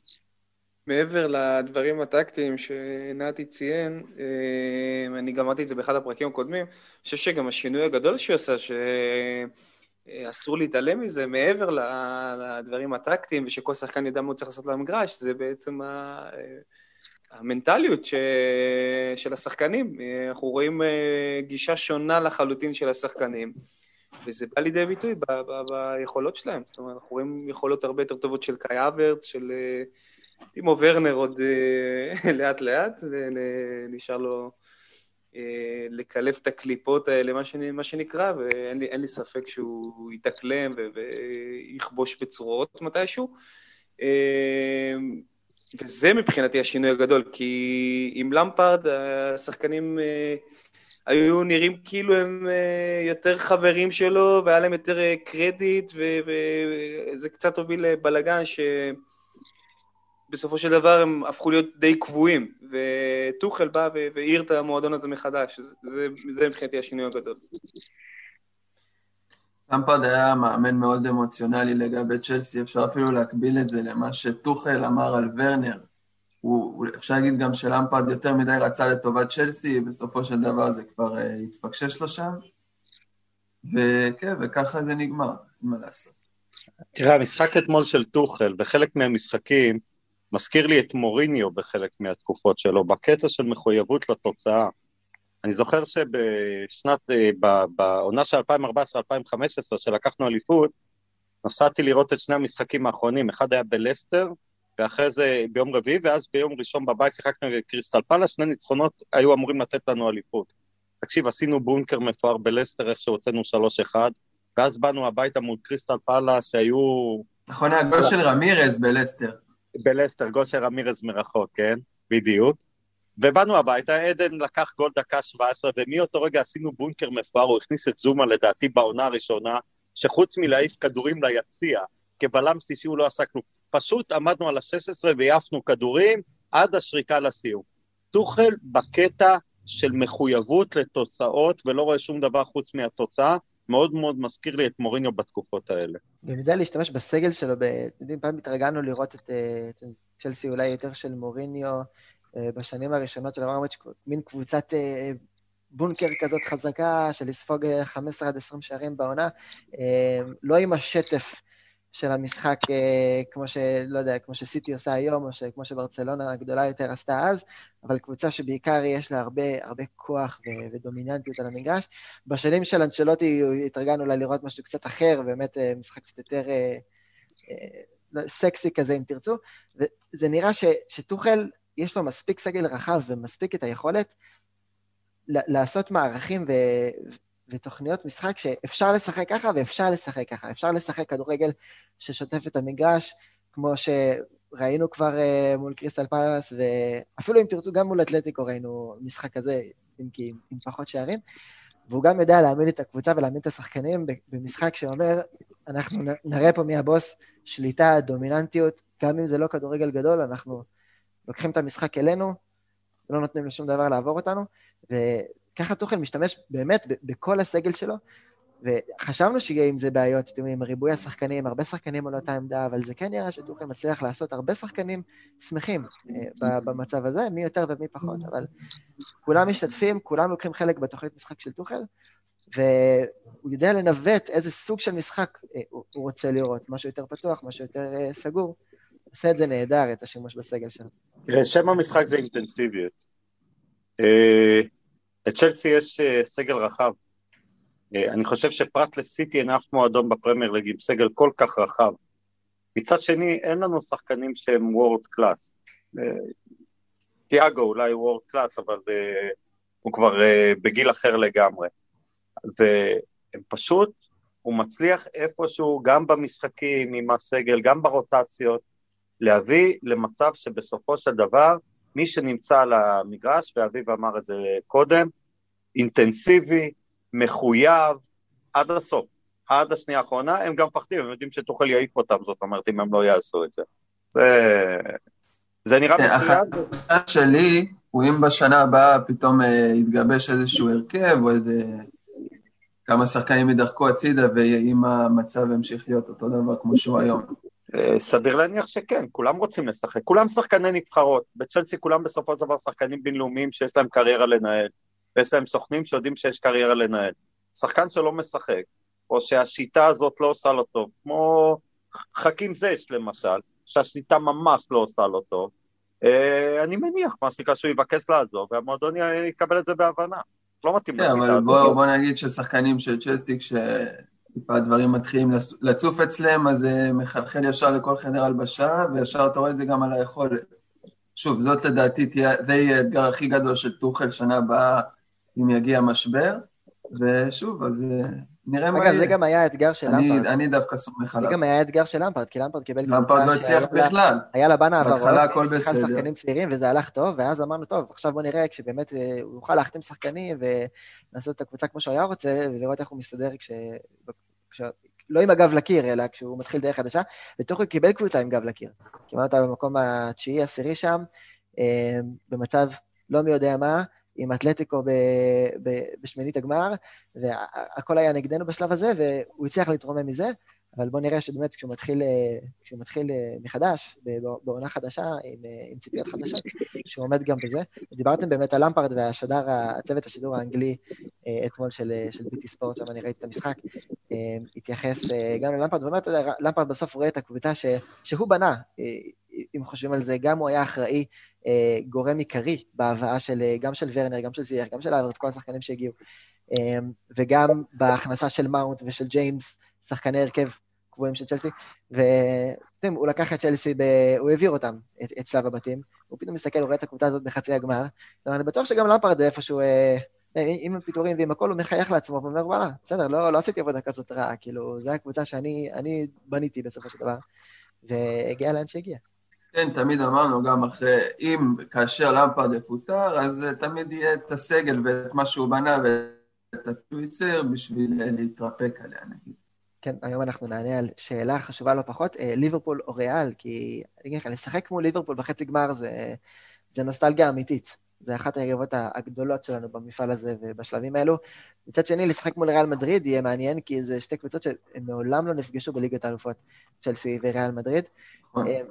Speaker 4: מעבר לדברים הטקטיים שנתי ציין, אה, אני גם אמרתי את זה באחד הפרקים הקודמים, אני חושב שגם השינוי הגדול שהוא עשה, שאסור להתעלם מזה, מעבר לדברים הטקטיים, ושכל שחקן ידע מה הוא צריך לעשות למגרש, זה בעצם המנטליות של השחקנים. אנחנו רואים אה, גישה שונה לחלוטין של השחקנים. וזה בא לידי ביטוי ביכולות שלהם. זאת אומרת, אנחנו רואים יכולות הרבה יותר טובות של קאי אברט, של אה, טימו ורנר עוד אה, לאט לאט, ונשאר לו אה, לקלף את הקליפות האלה, מה, שאני, מה שנקרא, ואין לי, לי ספק שהוא יתאקלם ויכבוש בצרורות מתישהו. אה, וזה מבחינתי השינוי הגדול, כי עם למפרד השחקנים היו נראים כאילו הם יותר חברים שלו, והיה להם יותר קרדיט, וזה קצת הוביל לבלגן ש... בסופו של דבר הם הפכו להיות די קבועים, וטוחל בא והעיר את המועדון הזה מחדש, זה, זה, זה מבחינתי השינוי הגדול.
Speaker 3: למפרד היה מאמן מאוד אמוציונלי לגבי צ'לסי, אפשר אפילו להקביל את זה למה שטוחל אמר על ורנר. הוא, אפשר להגיד גם שלמפרד יותר מדי רצה לטובת צ'לסי, בסופו של דבר זה כבר uh, התפקשש לו שם. וכן, וככה זה נגמר, אין מה לעשות.
Speaker 2: תראה, המשחק אתמול של טוחל, וחלק מהמשחקים, מזכיר לי את מוריניו בחלק מהתקופות שלו, בקטע של מחויבות לתוצאה. אני זוכר שבשנת, אה, בעונה של 2014-2015, שלקחנו אליפות, נסעתי לראות את שני המשחקים האחרונים, אחד היה בלסטר, ואחרי זה ביום רביעי, ואז ביום ראשון בבית שיחקנו קריסטל פאלה, שני ניצחונות היו אמורים לתת לנו אליפות. תקשיב, עשינו בונקר מפואר בלסטר, איך שהוצאנו 3-1, ואז באנו הביתה מול קריסטל פאלה, שהיו...
Speaker 3: נכון, הגול של רמירז בלסטר.
Speaker 2: בלסטר, גול של רמירז מרחוק, כן? בדיוק. ובאנו הביתה, עדן לקח גול דקה 17, ומאותו רגע עשינו בונקר מפואר, הוא הכניס את זומה לדעתי בעונה הראשונה, שחוץ מלהעיף כדורים ליציע, כבלם שלישי הוא לא עשה כלום. פשוט עמדנו על ה-16 והעפנו כדורים עד השריקה לסיום. טוחל בקטע של מחויבות לתוצאות ולא רואה שום דבר חוץ מהתוצאה, מאוד מאוד מזכיר לי את מוריניו בתקופות האלה.
Speaker 1: גם יודע להשתמש בסגל שלו, אתם יודעים, פעם התרגלנו לראות את, אה, את צ'לסי אולי יותר של מוריניו אה, בשנים הראשונות של אברמוביץ', מין קבוצת אה, בונקר כזאת חזקה של לספוג 15 עד 20 שערים בעונה, לא עם השטף של המשחק כמו ש... לא יודע, כמו שסיטי עושה היום, או כמו שברצלונה הגדולה יותר עשתה אז, אבל קבוצה שבעיקר יש לה הרבה, הרבה כוח ו... ודומיננטיות על המגרש. בשנים של אנצ'לוטי התרגלנו לה לראות משהו קצת אחר, באמת משחק קצת יותר סקסי כזה, אם תרצו, וזה נראה ש... שטוחל, יש לו מספיק סגל רחב ומספיק את היכולת לעשות מערכים ו... ותוכניות משחק שאפשר לשחק ככה ואפשר לשחק ככה. אפשר לשחק כדורגל ששוטף את המגרש, כמו שראינו כבר uh, מול קריסטל פלאס, ואפילו אם תרצו, גם מול אתלטיקו ראינו משחק כזה, אם כי עם פחות שערים. והוא גם יודע להעמיד את הקבוצה ולהעמיד את השחקנים במשחק שאומר, אנחנו נראה פה מי הבוס, שליטה, דומיננטיות, גם אם זה לא כדורגל גדול, אנחנו לוקחים את המשחק אלינו, ולא נותנים לשום דבר לעבור אותנו, וככה טוחל משתמש באמת בכל הסגל שלו, וחשבנו שיהיה עם זה בעיות, אתם יודעים, ריבוי השחקנים, הרבה שחקנים על אותה עמדה, אבל זה כן נראה שטוחל מצליח לעשות הרבה שחקנים שמחים אה, במצב הזה, מי יותר ומי פחות, אבל כולם משתתפים, כולם לוקחים חלק בתוכנית משחק של טוחל, והוא יודע לנווט איזה סוג של משחק אה, הוא רוצה לראות, משהו יותר פתוח, משהו יותר אה, סגור. עושה את זה נהדר, את השימוש בסגל שלו.
Speaker 2: תראה, שם המשחק זה אינטנסיביות. לצ'לסי יש סגל רחב. אה, אני חושב שפרט לסיטי אין אף מועדון בפרמייר ליג עם סגל כל כך רחב. מצד שני, אין לנו שחקנים שהם world class. אה, תיאגו אולי world class, אבל אה, הוא כבר בגיל אחר לגמרי. והם פשוט, הוא מצליח איפשהו, גם במשחקים עם הסגל, גם ברוטציות, להביא למצב שבסופו של דבר, מי שנמצא על המגרש, ואביב אמר את זה קודם, אינטנסיבי, מחויב עד הסוף, עד השנייה האחרונה, הם גם מפחדים, הם יודעים שתוכל יעיף אותם, זאת אומרת, אם הם לא יעשו את זה. זה, זה נראה
Speaker 3: מצוין. החשש שלי הוא אם בשנה הבאה פתאום אה, יתגבש איזשהו הרכב, או איזה... כמה שחקנים ידחקו הצידה, ואם המצב ימשיך להיות אותו דבר כמו שהוא היום.
Speaker 2: אה, סביר להניח שכן, כולם רוצים לשחק, כולם שחקני נבחרות, בצ'לסי כולם בסופו של דבר שחקנים בינלאומיים שיש להם קריירה לנהל. ויש להם סוכנים שיודעים שיש קריירה לנהל. שחקן שלא משחק, או שהשיטה הזאת לא עושה לו טוב, כמו חכים זש למשל, שהשיטה ממש לא עושה לו טוב, אה, אני מניח, מה שנקרא, שהוא יבקש לעזוב, והמועדון יקבל את זה בהבנה. לא מתאים
Speaker 3: לשיטה הזאת. כן, אבל בוא, נגיד ששחקנים של צ'סטי, כשטיפה הדברים מתחילים לצוף אצלם, אז זה מחלחל ישר לכל חדר הלבשה, וישר אתה רואה את זה גם על היכולת. שוב, זאת לדעתי, זה יהיה האתגר הכי גדול של טוחל שנה הבאה אם יגיע משבר, ושוב, אז נראה מה
Speaker 1: יהיה. אגב, זה גם היה האתגר של למפרד.
Speaker 3: אני דווקא סומך עליו.
Speaker 1: זה גם היה האתגר של למפרד, כי למפרד קיבל
Speaker 3: למפרד לא הצליח בכלל.
Speaker 1: היה בנה העברות,
Speaker 3: בהתחלה הכל בסדר.
Speaker 1: שחקנים צעירים, וזה הלך טוב, ואז אמרנו, טוב, עכשיו בוא נראה כשבאמת הוא יוכל להחתים שחקנים ולעשות את הקבוצה כמו שהוא היה רוצה, ולראות איך הוא מסתדר לא עם הגב לקיר, אלא כשהוא מתחיל דרך חדשה, הוא קיבל קבוצה עם גב לקיר. קיבלנו אותה במקום התשיעי, עשירי שם, במצב לא מי יודע מה, עם אתלטיקו בשמינית הגמר, והכל היה נגדנו בשלב הזה, והוא הצליח להתרומם מזה, אבל בואו נראה שבאמת כשהוא מתחיל, כשהוא מתחיל מחדש, בעונה חדשה, עם, עם ציפיות חדשות, שהוא עומד גם בזה. דיברתם באמת על למפרד והשדר, הצוות השידור האנגלי אתמול של, של ביטי ספורט, שם אני ראיתי את המשחק, התייחס גם ללמפרד, ואומר, אתה יודע, למפרד בסוף רואה את הקבוצה ש, שהוא בנה, אם חושבים על זה, גם הוא היה אחראי, אה, גורם עיקרי בהבאה של, אה, גם של ורנר, גם של זיח, גם של אברץ, כל השחקנים שהגיעו, אה, וגם בהכנסה של מאונט ושל ג'יימס, שחקני הרכב קבועים של צ'לסי, ואתם, הוא לקח את צ'לסי, ב... הוא העביר אותם, את, את שלב הבתים, הוא פתאום מסתכל, הוא רואה את הקבוצה הזאת בחצי הגמר, ואני בטוח שגם למפרד איפשהו... אה, עם הפיטורים ועם הכל, הוא מחייך לעצמו ואומר, וואלה, בסדר, לא, לא עשיתי עבודה כזאת רעה, כאילו, זו הקבוצה שאני בניתי בסופו של דבר, והגיע לאן שהגיע.
Speaker 3: כן, תמיד אמרנו, גם אחרי, אם, כאשר למפרד יפוטר, אז תמיד יהיה את הסגל ואת מה שהוא בנה ואת הטוויצר בשביל להתרפק עליה, נגיד.
Speaker 1: כן, היום אנחנו נענה על שאלה חשובה לא פחות, אה, ליברפול או ריאל, כי אני אגיד לך, לשחק מול ליברפול בחצי גמר זה, זה נוסטלגיה אמיתית. זה אחת היריבות הגדולות שלנו במפעל הזה ובשלבים האלו. מצד שני, לשחק מול ריאל מדריד יהיה מעניין, כי זה שתי קבוצות שהן מעולם לא נפגשו בליגת האלופות, צ'לסי וריאל מדריד. נכון. אה,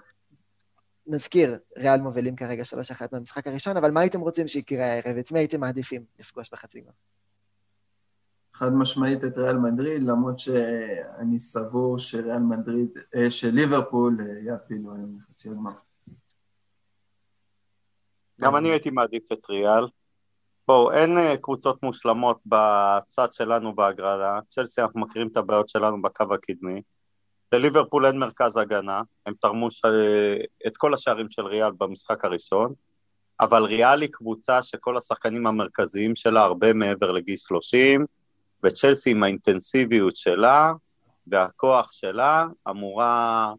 Speaker 1: נזכיר, ריאל מובילים כרגע 3-1 במשחק הראשון, אבל מה הייתם רוצים שיקרה הערב? את מי הייתם מעדיפים לפגוש בחצי גמר?
Speaker 3: חד משמעית את ריאל מדריד, למרות שאני סבור שריאל מדריד, אה, שליברפול אה, יעפילו היום לחצי הגמר.
Speaker 2: גם אני הייתי מעדיף את ריאל. בואו, אין אה, קבוצות מושלמות בצד שלנו בהגרלה. צ'לסי, אנחנו מכירים את הבעיות שלנו בקו הקדמי. לליברפול אין מרכז הגנה, הם תרמו ש... את כל השערים של ריאל במשחק הראשון, אבל ריאל היא קבוצה שכל השחקנים המרכזיים שלה הרבה מעבר לגיל 30, וצ'לסי עם האינטנסיביות שלה והכוח שלה אמורה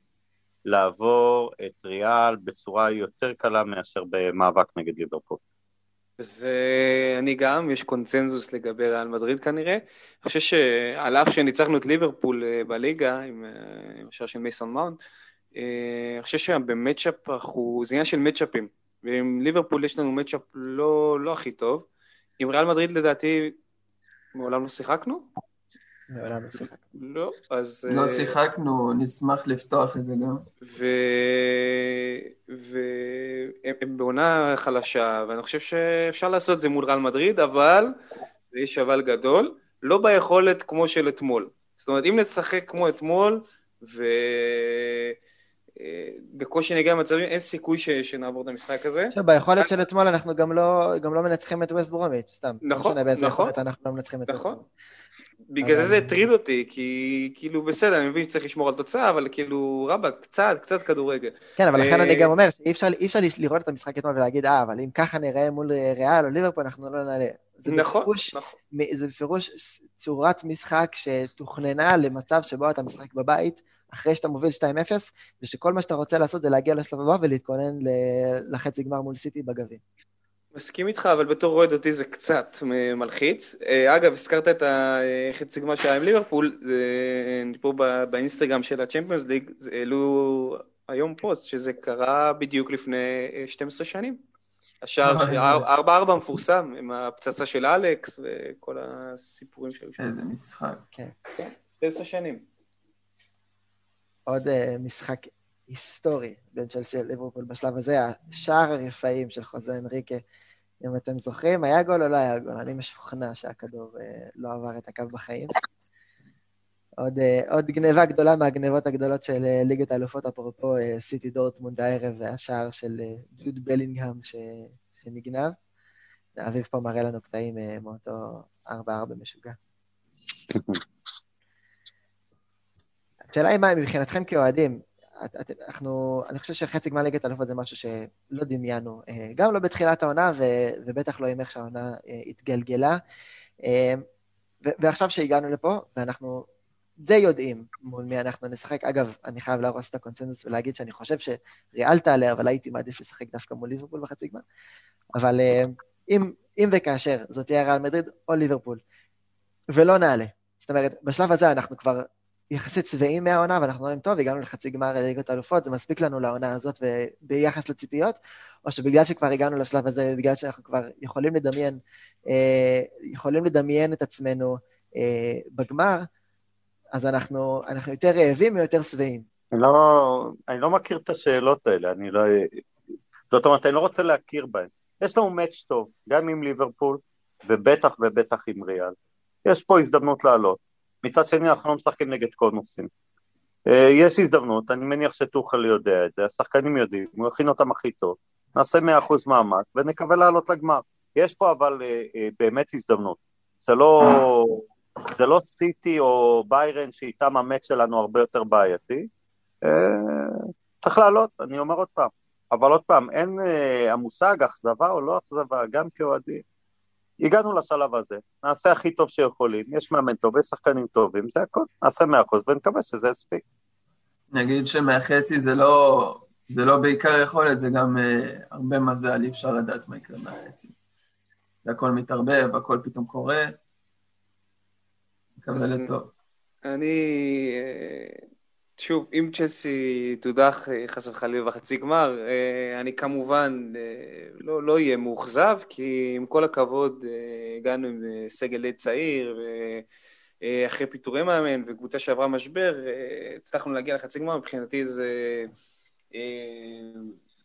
Speaker 2: לעבור את ריאל בצורה יותר קלה מאשר במאבק נגד ליברפול.
Speaker 4: זה אני גם, יש קונצנזוס לגבי ריאל מדריד כנראה. אני חושב שעל אף שניצחנו את ליברפול אה, בליגה עם אה, השער של מייסון מאונט, אה, אני חושב שבמצ'אפ זה עניין של מצ'אפים. ועם ליברפול יש לנו מצ'אפ לא, לא הכי טוב. עם ריאל מדריד לדעתי מעולם לא שיחקנו.
Speaker 1: מעולם לא שיחקנו.
Speaker 4: לא, אז...
Speaker 3: לא שיחקנו, נשמח לפתוח את זה גם.
Speaker 4: ו... והם בעונה חלשה, ואני חושב שאפשר לעשות את זה מול ריאל מדריד, אבל, ויש אבל גדול, לא ביכולת כמו של אתמול. זאת אומרת, אם נשחק כמו אתמול, ו... בקושי נגיע למצבים, אין סיכוי ש... שנעבור את המשחק הזה.
Speaker 1: עכשיו, ביכולת של אתמול אנחנו גם לא, גם לא מנצחים את ווסט ברומיץ', סתם.
Speaker 4: נכון, נכון.
Speaker 1: אנחנו לא מנצחים את
Speaker 4: נכון. בגלל זה זה הטריד אותי, כי כאילו בסדר, אני מבין שצריך לשמור על תוצאה, אבל כאילו רבאק, קצת, קצת כדורגל.
Speaker 1: כן, אבל לכן אני גם אומר שאי אפשר לראות את המשחק אתמול ולהגיד, אה, אבל אם ככה נראה מול ריאל או ליברפול, אנחנו לא נעלה.
Speaker 4: נכון, נכון.
Speaker 1: זה בפירוש צורת משחק שתוכננה למצב שבו אתה משחק בבית, אחרי שאתה מוביל 2-0, ושכל מה שאתה רוצה לעשות זה להגיע לשלב הבא ולהתכונן לחצי גמר מול סיטי בגביע.
Speaker 4: מסכים איתך, אבל בתור רועד אותי זה קצת מלחיץ. אה, אגב, הזכרת את החצי גמר שהיה עם ליברפול, אני פה באינסטגרם של הצ'מפיונס ליג, העלו היום פוסט שזה קרה בדיוק לפני 12 אה, שנים. השער 4-4 מפורסם, עם הפצצה של אלכס וכל הסיפורים שהיו
Speaker 3: שם. איזה משחק.
Speaker 4: כן. 12 שנים.
Speaker 1: עוד uh, משחק היסטורי בין צ'לסי לליברפול בשלב הזה, השער הרפאים של חוזה אנריקה, אם אתם זוכרים, היה גול או לא היה גול? אני משוכנע שהכדור uh, לא עבר את הקו בחיים. עוד, uh, עוד גניבה גדולה מהגניבות הגדולות של ליגת האלופות, אפרופו סיטי דורטמונד הערב והשער של ג'וד בלינגהם ש, שנגנב. אביב פה מראה לנו קטעים מאותו 4-4 משוגע. השאלה היא מה, מבחינתכם כאוהדים, אנחנו, אני חושב שחצי גמר ליגת אלופות זה משהו שלא דמיינו, אה, גם לא בתחילת העונה, ו, ובטח לא עם איך שהעונה אה, התגלגלה. אה, ועכשיו שהגענו לפה, ואנחנו די יודעים מול מי אנחנו נשחק. אגב, אני חייב להרוס את הקונצנזוס ולהגיד שאני חושב שריאל תעלה, אבל הייתי מעדיף לשחק דווקא מול ליברפול בחצי גמר. אבל אם, אם וכאשר זאת תהיה ריאל מדריד או ליברפול, ולא נעלה. זאת אומרת, בשלב הזה אנחנו כבר יחסית שבעים מהעונה, ואנחנו אומרים, טוב, הגענו לחצי גמר ליגת האלופות, זה מספיק לנו לעונה הזאת וביחס לציפיות, או שבגלל שכבר הגענו לשלב הזה, בגלל שאנחנו כבר יכולים לדמיין, אה, יכולים לדמיין את עצמנו אה, בגמר, אז אנחנו, אנחנו יותר רעבים ויותר שבעים.
Speaker 2: לא, אני לא מכיר את השאלות האלה, אני לא... זאת אומרת, אני לא רוצה להכיר בהן. יש לנו מאץ' טוב, גם עם ליברפול, ובטח ובטח עם ריאל. יש פה הזדמנות לעלות. מצד שני, אנחנו לא משחקים נגד קונוסים. אה, יש הזדמנות, אני מניח שטוחל יודע את זה, השחקנים יודעים, הוא יכין אותם הכי טוב. נעשה 100% מאמץ ונקווה לעלות לגמר. יש פה אבל אה, אה, באמת הזדמנות. זה לא, זה לא סיטי או ביירן שאיתם המאץ' שלנו הרבה יותר בעייתי. צריך לעלות, אני אומר עוד פעם. אבל עוד פעם, אין המושג אכזבה או לא אכזבה, גם כאוהדים. הגענו לשלב הזה, נעשה הכי טוב שיכולים, יש מאמן טוב, יש שחקנים טובים, זה הכל, נעשה מאה אחוז ונקווה שזה יספיק.
Speaker 3: נגיד שמהחצי זה לא, זה לא בעיקר יכולת, זה גם uh, הרבה מזל, אי אפשר לדעת מה יקרה מהחצי. זה הכל מתערבב, הכל פתאום קורה. מקווה לטוב.
Speaker 4: אני... Uh... שוב, אם צ'לסי תודח אה, חס וחלילה בחצי גמר, אה, אני כמובן אה, לא, לא אהיה מאוכזב, כי עם כל הכבוד הגענו עם סגל די צעיר, ואחרי פיטורי מאמן וקבוצה שעברה משבר, הצלחנו להגיע לחצי גמר, מבחינתי זה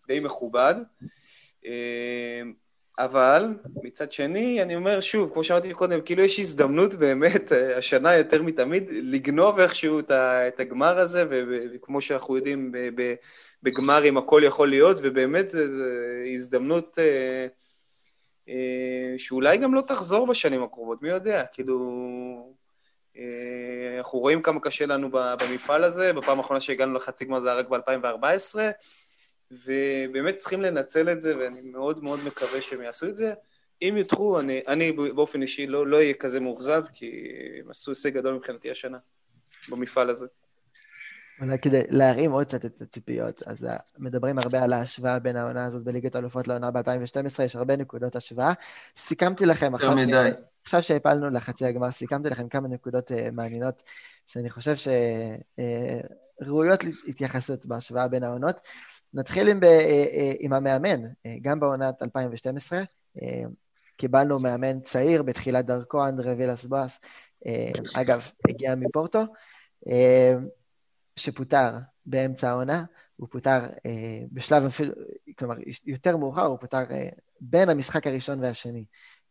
Speaker 4: די מכובד. אבל מצד שני, אני אומר שוב, כמו שאמרתי קודם, כאילו יש הזדמנות באמת אה, השנה יותר מתמיד לגנוב איכשהו את הגמר הזה, וכמו שאנחנו יודעים, בגמרים הכל יכול להיות, ובאמת הזדמנות אה, אה, שאולי גם לא תחזור בשנים הקרובות, מי יודע, כאילו... אנחנו רואים כמה קשה לנו במפעל הזה, בפעם האחרונה שהגענו לחצי גמר זה היה רק ב-2014, ובאמת צריכים לנצל את זה, ואני מאוד מאוד מקווה שהם יעשו את זה. אם יותחו, אני, אני באופן אישי לא, לא אהיה כזה מאוכזב, כי הם עשו הישג גדול מבחינתי השנה, במפעל הזה.
Speaker 1: אולי כדי להרים עוד קצת את הציפיות, אז מדברים הרבה על ההשוואה בין העונה הזאת בליגת האלופות לעונה ב-2012, יש הרבה נקודות השוואה. סיכמתי לכם עכשיו, עכשיו שהפלנו לחצי הגמר, סיכמתי לכם כמה נקודות uh, מעניינות, שאני חושב שראויות uh, להתייחסות בהשוואה בין העונות. נתחיל עם, אה, אה, עם המאמן, אה, גם בעונת 2012. קיבלנו מאמן צעיר בתחילת דרכו, אנדרה וילס בואס, אגב, הגיע מפורטו, שפוטר באמצע העונה, הוא פוטר בשלב אפילו, כלומר, יותר מאוחר, הוא פוטר בין המשחק הראשון והשני,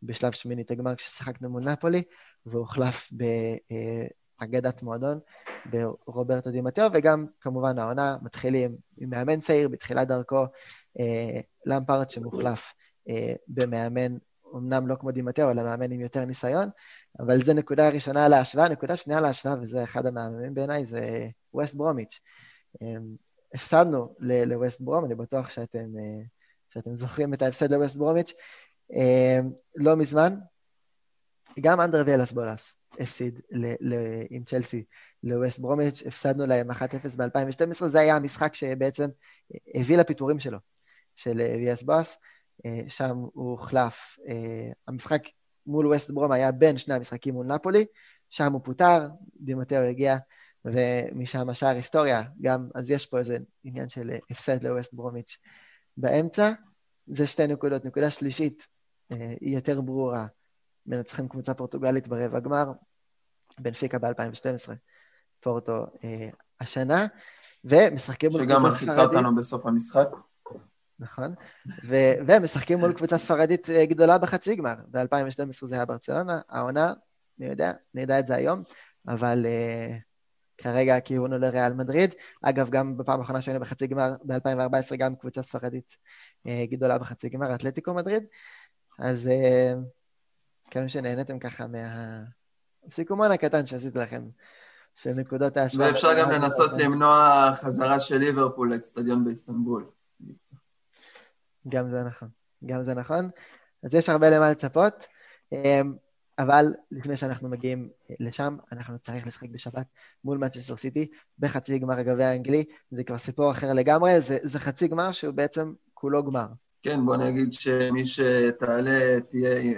Speaker 1: בשלב שמינית הגמר כששחקנו מול נפולי, והוחלף אגדת מועדון ברוברטו דימטאו, וגם כמובן העונה מתחילים עם מאמן צעיר בתחילת דרכו, אה, למפרט שמוחלף אה, במאמן, אמנם לא כמו דימטאו, אלא מאמן עם יותר ניסיון, אבל זו נקודה ראשונה להשוואה. נקודה שנייה להשוואה, וזה אחד המאמנים בעיניי, זה ווסט ברומיץ'. אה, הפסדנו לווסט ברום, אני בטוח שאתם, אה, שאתם זוכרים את ההפסד לווסט ברומיץ'. אה, לא מזמן, גם אנדר ויאלס בולס הפסיד ל- ל- עם צ'לסי לווסט ברומיץ', הפסדנו להם 1-0 ב-2012, זה היה המשחק שבעצם הביא לפיטורים שלו, של ויאס בוס, אה, שם הוא הוחלף, אה, המשחק מול ווסט ברום היה בין שני המשחקים מול נפולי, שם הוא פוטר, דימטאו הגיע, ומשם השאר היסטוריה, גם, אז יש פה איזה עניין של הפסד לווסט ברומיץ' באמצע. זה שתי נקודות. נקודה שלישית אה, היא יותר ברורה. מנצחים קבוצה פורטוגלית ברבע גמר, בנפיקה ב-2012, פורטו אה, השנה, ומשחקים
Speaker 3: מול קבוצה ספרדית. שגם מלחיצה אותנו בסוף המשחק.
Speaker 1: נכון, ו- ומשחקים מול קבוצה ספרדית אה, גדולה בחצי גמר, ב-2012 זה היה ברצלונה, העונה, אני יודע, אני יודע את זה היום, אבל uh, כרגע הכיוון הוא לריאל מדריד. אגב, גם בפעם האחרונה שהיינו בחצי גמר, ב-2014, גם קבוצה ספרדית uh, גדולה בחצי גמר, אתלטיקו מדריד. אז uh, מקווים שנהנתם ככה מהסיכומון הקטן שעשיתי לכם, של נקודות ההשוואה.
Speaker 3: ואפשר גם לנסות למנוע חזרה של ליברפול לאצטדיון באיסטנבול.
Speaker 1: גם זה נכון, גם זה נכון. אז יש הרבה למה לצפות. אמ, אבל לפני שאנחנו מגיעים לשם, אנחנו צריך לשחק בשבת מול מנצ'סטר סיטי בחצי גמר הגביע האנגלי. זה כבר סיפור אחר לגמרי, זה, זה חצי גמר שהוא בעצם כולו גמר.
Speaker 3: כן, בוא נגיד שמי שתעלה תהיה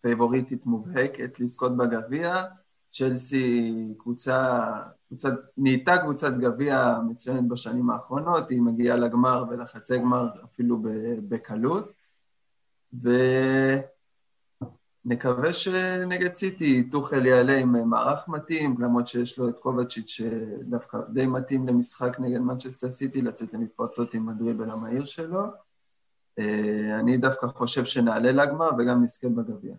Speaker 3: פייבוריטית מובהקת לזכות בגביע. צ'לסי קבוצה, קבוצה, נהייתה קבוצת גביע מצוינת בשנים האחרונות, היא מגיעה לגמר ולחצי גמר אפילו בקלות. ונקווה שנגד סיטי טוחל יעלה עם מערך מתאים, למרות שיש לו את קובאצ'יץ' שדווקא די מתאים למשחק נגד מנצ'סטר סיטי, לצאת למתפרצות עם הדריבל המהיר שלו. אה, אני דווקא חושב שנעלה לגמר וגם נזכה בגביע.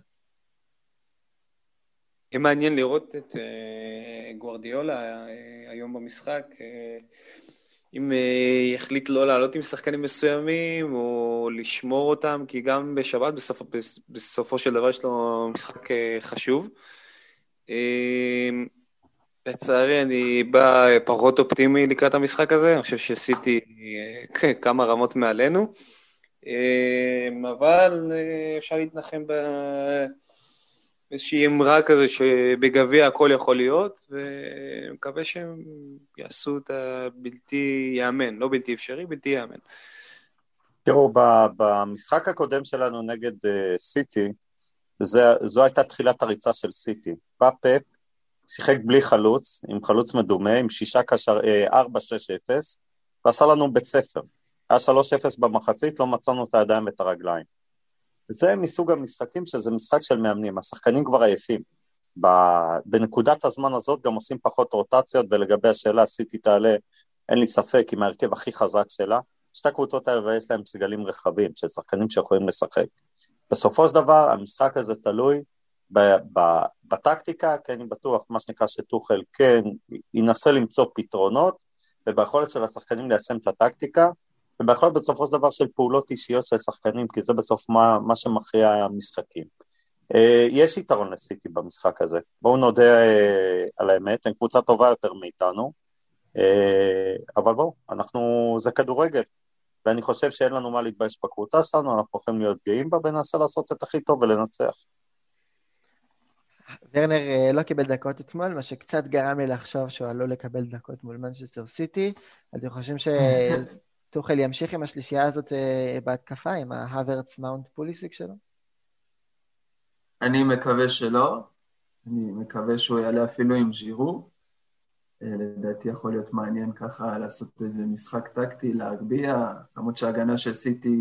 Speaker 4: יהיה מעניין לראות את uh, גוורדיולה uh, היום במשחק, uh, אם יחליט לא לעלות עם שחקנים מסוימים או לשמור אותם, כי גם בשבת בסופ, בסופו של דבר יש לו משחק חשוב. לצערי אני בא פחות אופטימי לקראת המשחק הזה, אני חושב uh, כמה רמות מעלינו, אבל אפשר להתנחם ב... איזושהי אמרה כזה שבגביע הכל יכול להיות, ומקווה שהם יעשו את הבלתי ייאמן, לא בלתי אפשרי, בלתי ייאמן.
Speaker 2: תראו, במשחק הקודם שלנו נגד סיטי, uh, זו הייתה תחילת הריצה של סיטי. בא שיחק בלי חלוץ, עם חלוץ מדומה, עם שישה קשר, uh, 4-6-0, ועשה לנו בית ספר. היה 3-0 במחצית, לא מצאנו את הידיים ואת הרגליים. זה מסוג המשחקים שזה משחק של מאמנים, השחקנים כבר עייפים. בנקודת הזמן הזאת גם עושים פחות רוטציות, ולגבי השאלה סיטי תעלה, אין לי ספק, עם ההרכב הכי חזק שלה. שתי הקבוצות האלה ויש להם סגלים רחבים, של שחקנים שיכולים לשחק. בסופו של דבר, המשחק הזה תלוי בטקטיקה, כי אני בטוח, מה שנקרא שטוחל כן ינסה למצוא פתרונות, וביכולת של השחקנים ליישם את הטקטיקה, וביכולת בסופו של דבר של פעולות אישיות של שחקנים, כי זה בסוף מה, מה שמכריע המשחקים. Uh, יש יתרון לסיטי במשחק הזה, בואו נודה uh, על האמת, הם קבוצה טובה יותר מאיתנו, uh, אבל בואו, אנחנו, זה כדורגל, ואני חושב שאין לנו מה להתבייש בקבוצה שלנו, אנחנו יכולים להיות גאים בה וננסה לעשות את הכי טוב ולנצח.
Speaker 1: ורנר לא קיבל דקות אתמול, מה שקצת גרם לי לחשוב שהוא עלול לקבל דקות מול מנצ'סטר סיטי. אתם חושבים ש... טוחל ימשיך עם השלישייה הזאת אה, בהתקפה, עם ההוורץ מאונט פוליסיק שלו?
Speaker 3: אני מקווה שלא. אני מקווה שהוא יעלה אפילו עם ז'ירו. אה, לדעתי יכול להיות מעניין ככה לעשות איזה משחק טקטי, להגביה, למרות שההגנה של סיטי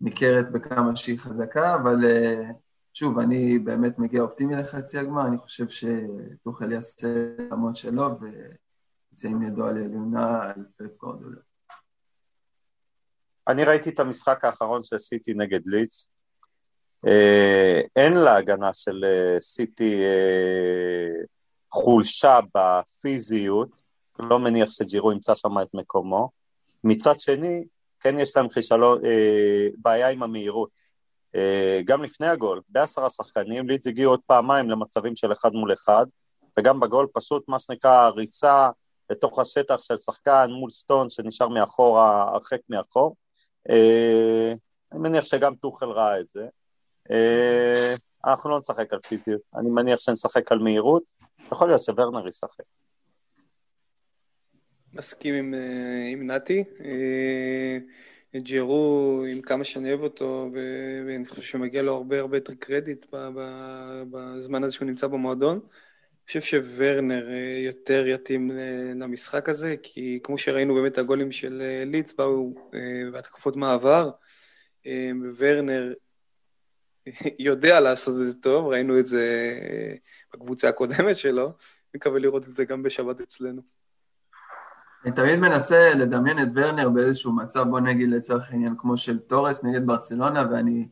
Speaker 3: ניכרת בכמה שהיא חזקה, אבל אה, שוב, אני באמת מגיע אופטימי לחצי הגמר, אני חושב שטוחל יעשה את המון עם ידו על עליונה על פפ גורדולה.
Speaker 2: אני ראיתי את המשחק האחרון של סיטי נגד ליץ. אה, אין להגנה של אה, סיטי אה, חולשה בפיזיות, לא מניח שג'ירו ימצא שם את מקומו. מצד שני, כן יש להם חישלון, בעיה עם המהירות. גם לפני הגול, בעשרה שחקנים, ליץ הגיעו עוד פעמיים למצבים של אחד מול אחד, וגם בגול פשוט מה שנקרא ריצה לתוך השטח של שחקן מול סטון שנשאר מאחור, הרחק מאחור. אה, אני מניח שגם טוחל ראה את זה. אה, אנחנו לא נשחק על פיזיות, אני מניח שנשחק על מהירות, יכול להיות שוורנר ישחק.
Speaker 4: מסכים עם, אה, עם נתי. ג'רו, עם כמה שאני אוהב אותו, ואני חושב שמגיע לו הרבה הרבה יותר קרדיט בזמן הזה שהוא נמצא במועדון. חושב שוורנר אה, יותר יתאים למשחק הזה, כי כמו שראינו באמת הגולים של אה, ליץ באו בהתקפות אה, מעבר, ורנר יודע לעשות את זה טוב, ראינו את זה בקבוצה הקודמת שלו, מקווה לראות את זה גם בשבת אצלנו.
Speaker 3: אני תמיד מנסה לדמיין את ורנר באיזשהו מצב, בוא נגיד לצורך העניין, כמו של תורס נגד ברצלונה, ואני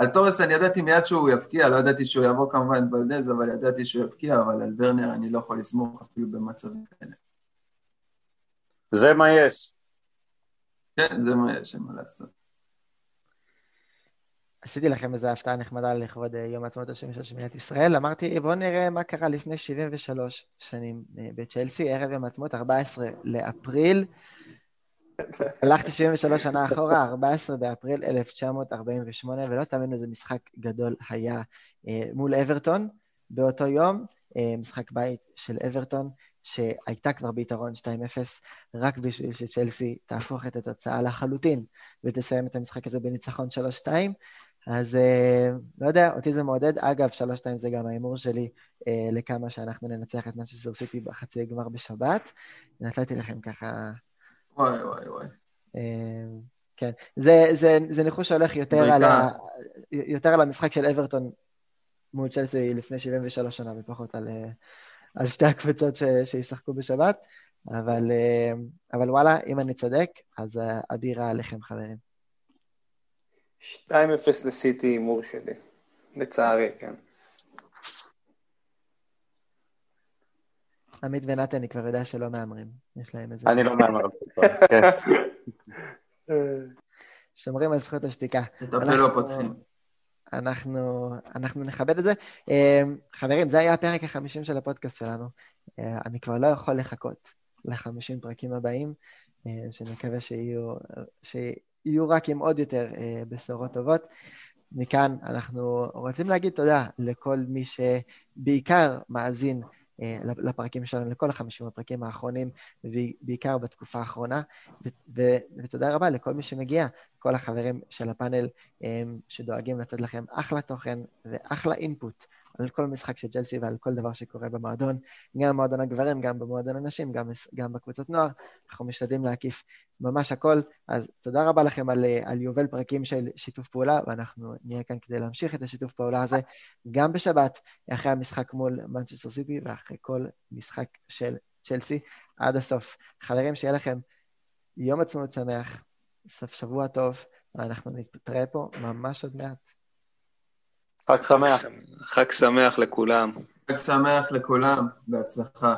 Speaker 3: על תורס אני ידעתי מיד שהוא יבקיע, לא ידעתי שהוא יעבור כמובן את בלדז, אבל ידעתי שהוא יבקיע, אבל על ורנר אני לא יכול לסמוך אפילו במצבים כאלה.
Speaker 2: זה מה יש.
Speaker 3: כן, זה מה יש, אין מה לעשות.
Speaker 1: עשיתי לכם איזו הפתעה נחמדה לכבוד אה, יום העצמאות השני של מדינת ישראל. אמרתי, בואו נראה מה קרה לפני 73 שנים אה, בצ'לסי, ערב יום העצמאות, 14 לאפריל. הלכתי 73 שנה אחורה, 14 באפריל 1948, ולא תאמינו איזה משחק גדול היה אה, מול אברטון באותו יום, אה, משחק בית של אברטון, שהייתה כבר ביתרון 2-0, רק בשביל שצ'לסי תהפוך את התוצאה לחלוטין ותסיים את המשחק הזה בניצחון 3-2. אז אה, לא יודע, אותי זה מעודד. אגב, 3-2 זה גם ההימור שלי לכמה שאנחנו ננצח את מנצ'סטר סיטי בחצי הגמר בשבת. נתתי לכם ככה...
Speaker 3: וואי, וואי, וואי.
Speaker 1: אה, כן, זה, זה, זה ניחוש שהולך יותר על, ה, יותר על המשחק של אברטון מול צ'לסי לפני 73 שנה, ופחות על, אה, על שתי הקבוצות ש, שישחקו בשבת. אבל, אה, אבל וואלה, אם אני צודק, אז הבירה עליכם, חברים.
Speaker 4: 2-0 לסיטי הימור שלי, לצערי, כן.
Speaker 1: עמית ונתן, אני כבר יודע שלא מהמרים. יש להם איזה...
Speaker 2: אני לא מהמר, כן.
Speaker 1: שומרים על זכות השתיקה.
Speaker 3: תטפל לא פותחים.
Speaker 1: אנחנו, אנחנו נכבד את זה. אה, חברים, זה היה הפרק החמישים של הפודקאסט שלנו. אה, אני כבר לא יכול לחכות לחמישים פרקים הבאים, אה, שנקווה שיהיו, יהיו רק עם עוד יותר בשורות טובות. מכאן אנחנו רוצים להגיד תודה לכל מי שבעיקר מאזין לפרקים שלנו, לכל החמישים הפרקים האחרונים, ובעיקר בתקופה האחרונה. ותודה רבה לכל מי שמגיע, כל החברים של הפאנל אה, שדואגים לתת לכם אחלה תוכן ואחלה אינפוט על כל משחק של ג'לסי ועל כל דבר שקורה במועדון, גם במועדון הגברים, גם במועדון הנשים, גם, גם בקבוצות נוער. אנחנו משתדלים להקיף ממש הכל. אז תודה רבה לכם על, על יובל פרקים של שיתוף פעולה, ואנחנו נהיה כאן כדי להמשיך את השיתוף פעולה הזה גם בשבת, אחרי המשחק מול מנצ'סטר סיטי ואחרי כל משחק של צ'לסי עד הסוף. חברים, שיהיה לכם יום עצמאות שמח, סוף שבוע טוב, ואנחנו נתראה פה ממש עוד מעט.
Speaker 2: חג שמח.
Speaker 4: חג שמח לכולם.
Speaker 3: חג שמח לכולם, בהצלחה.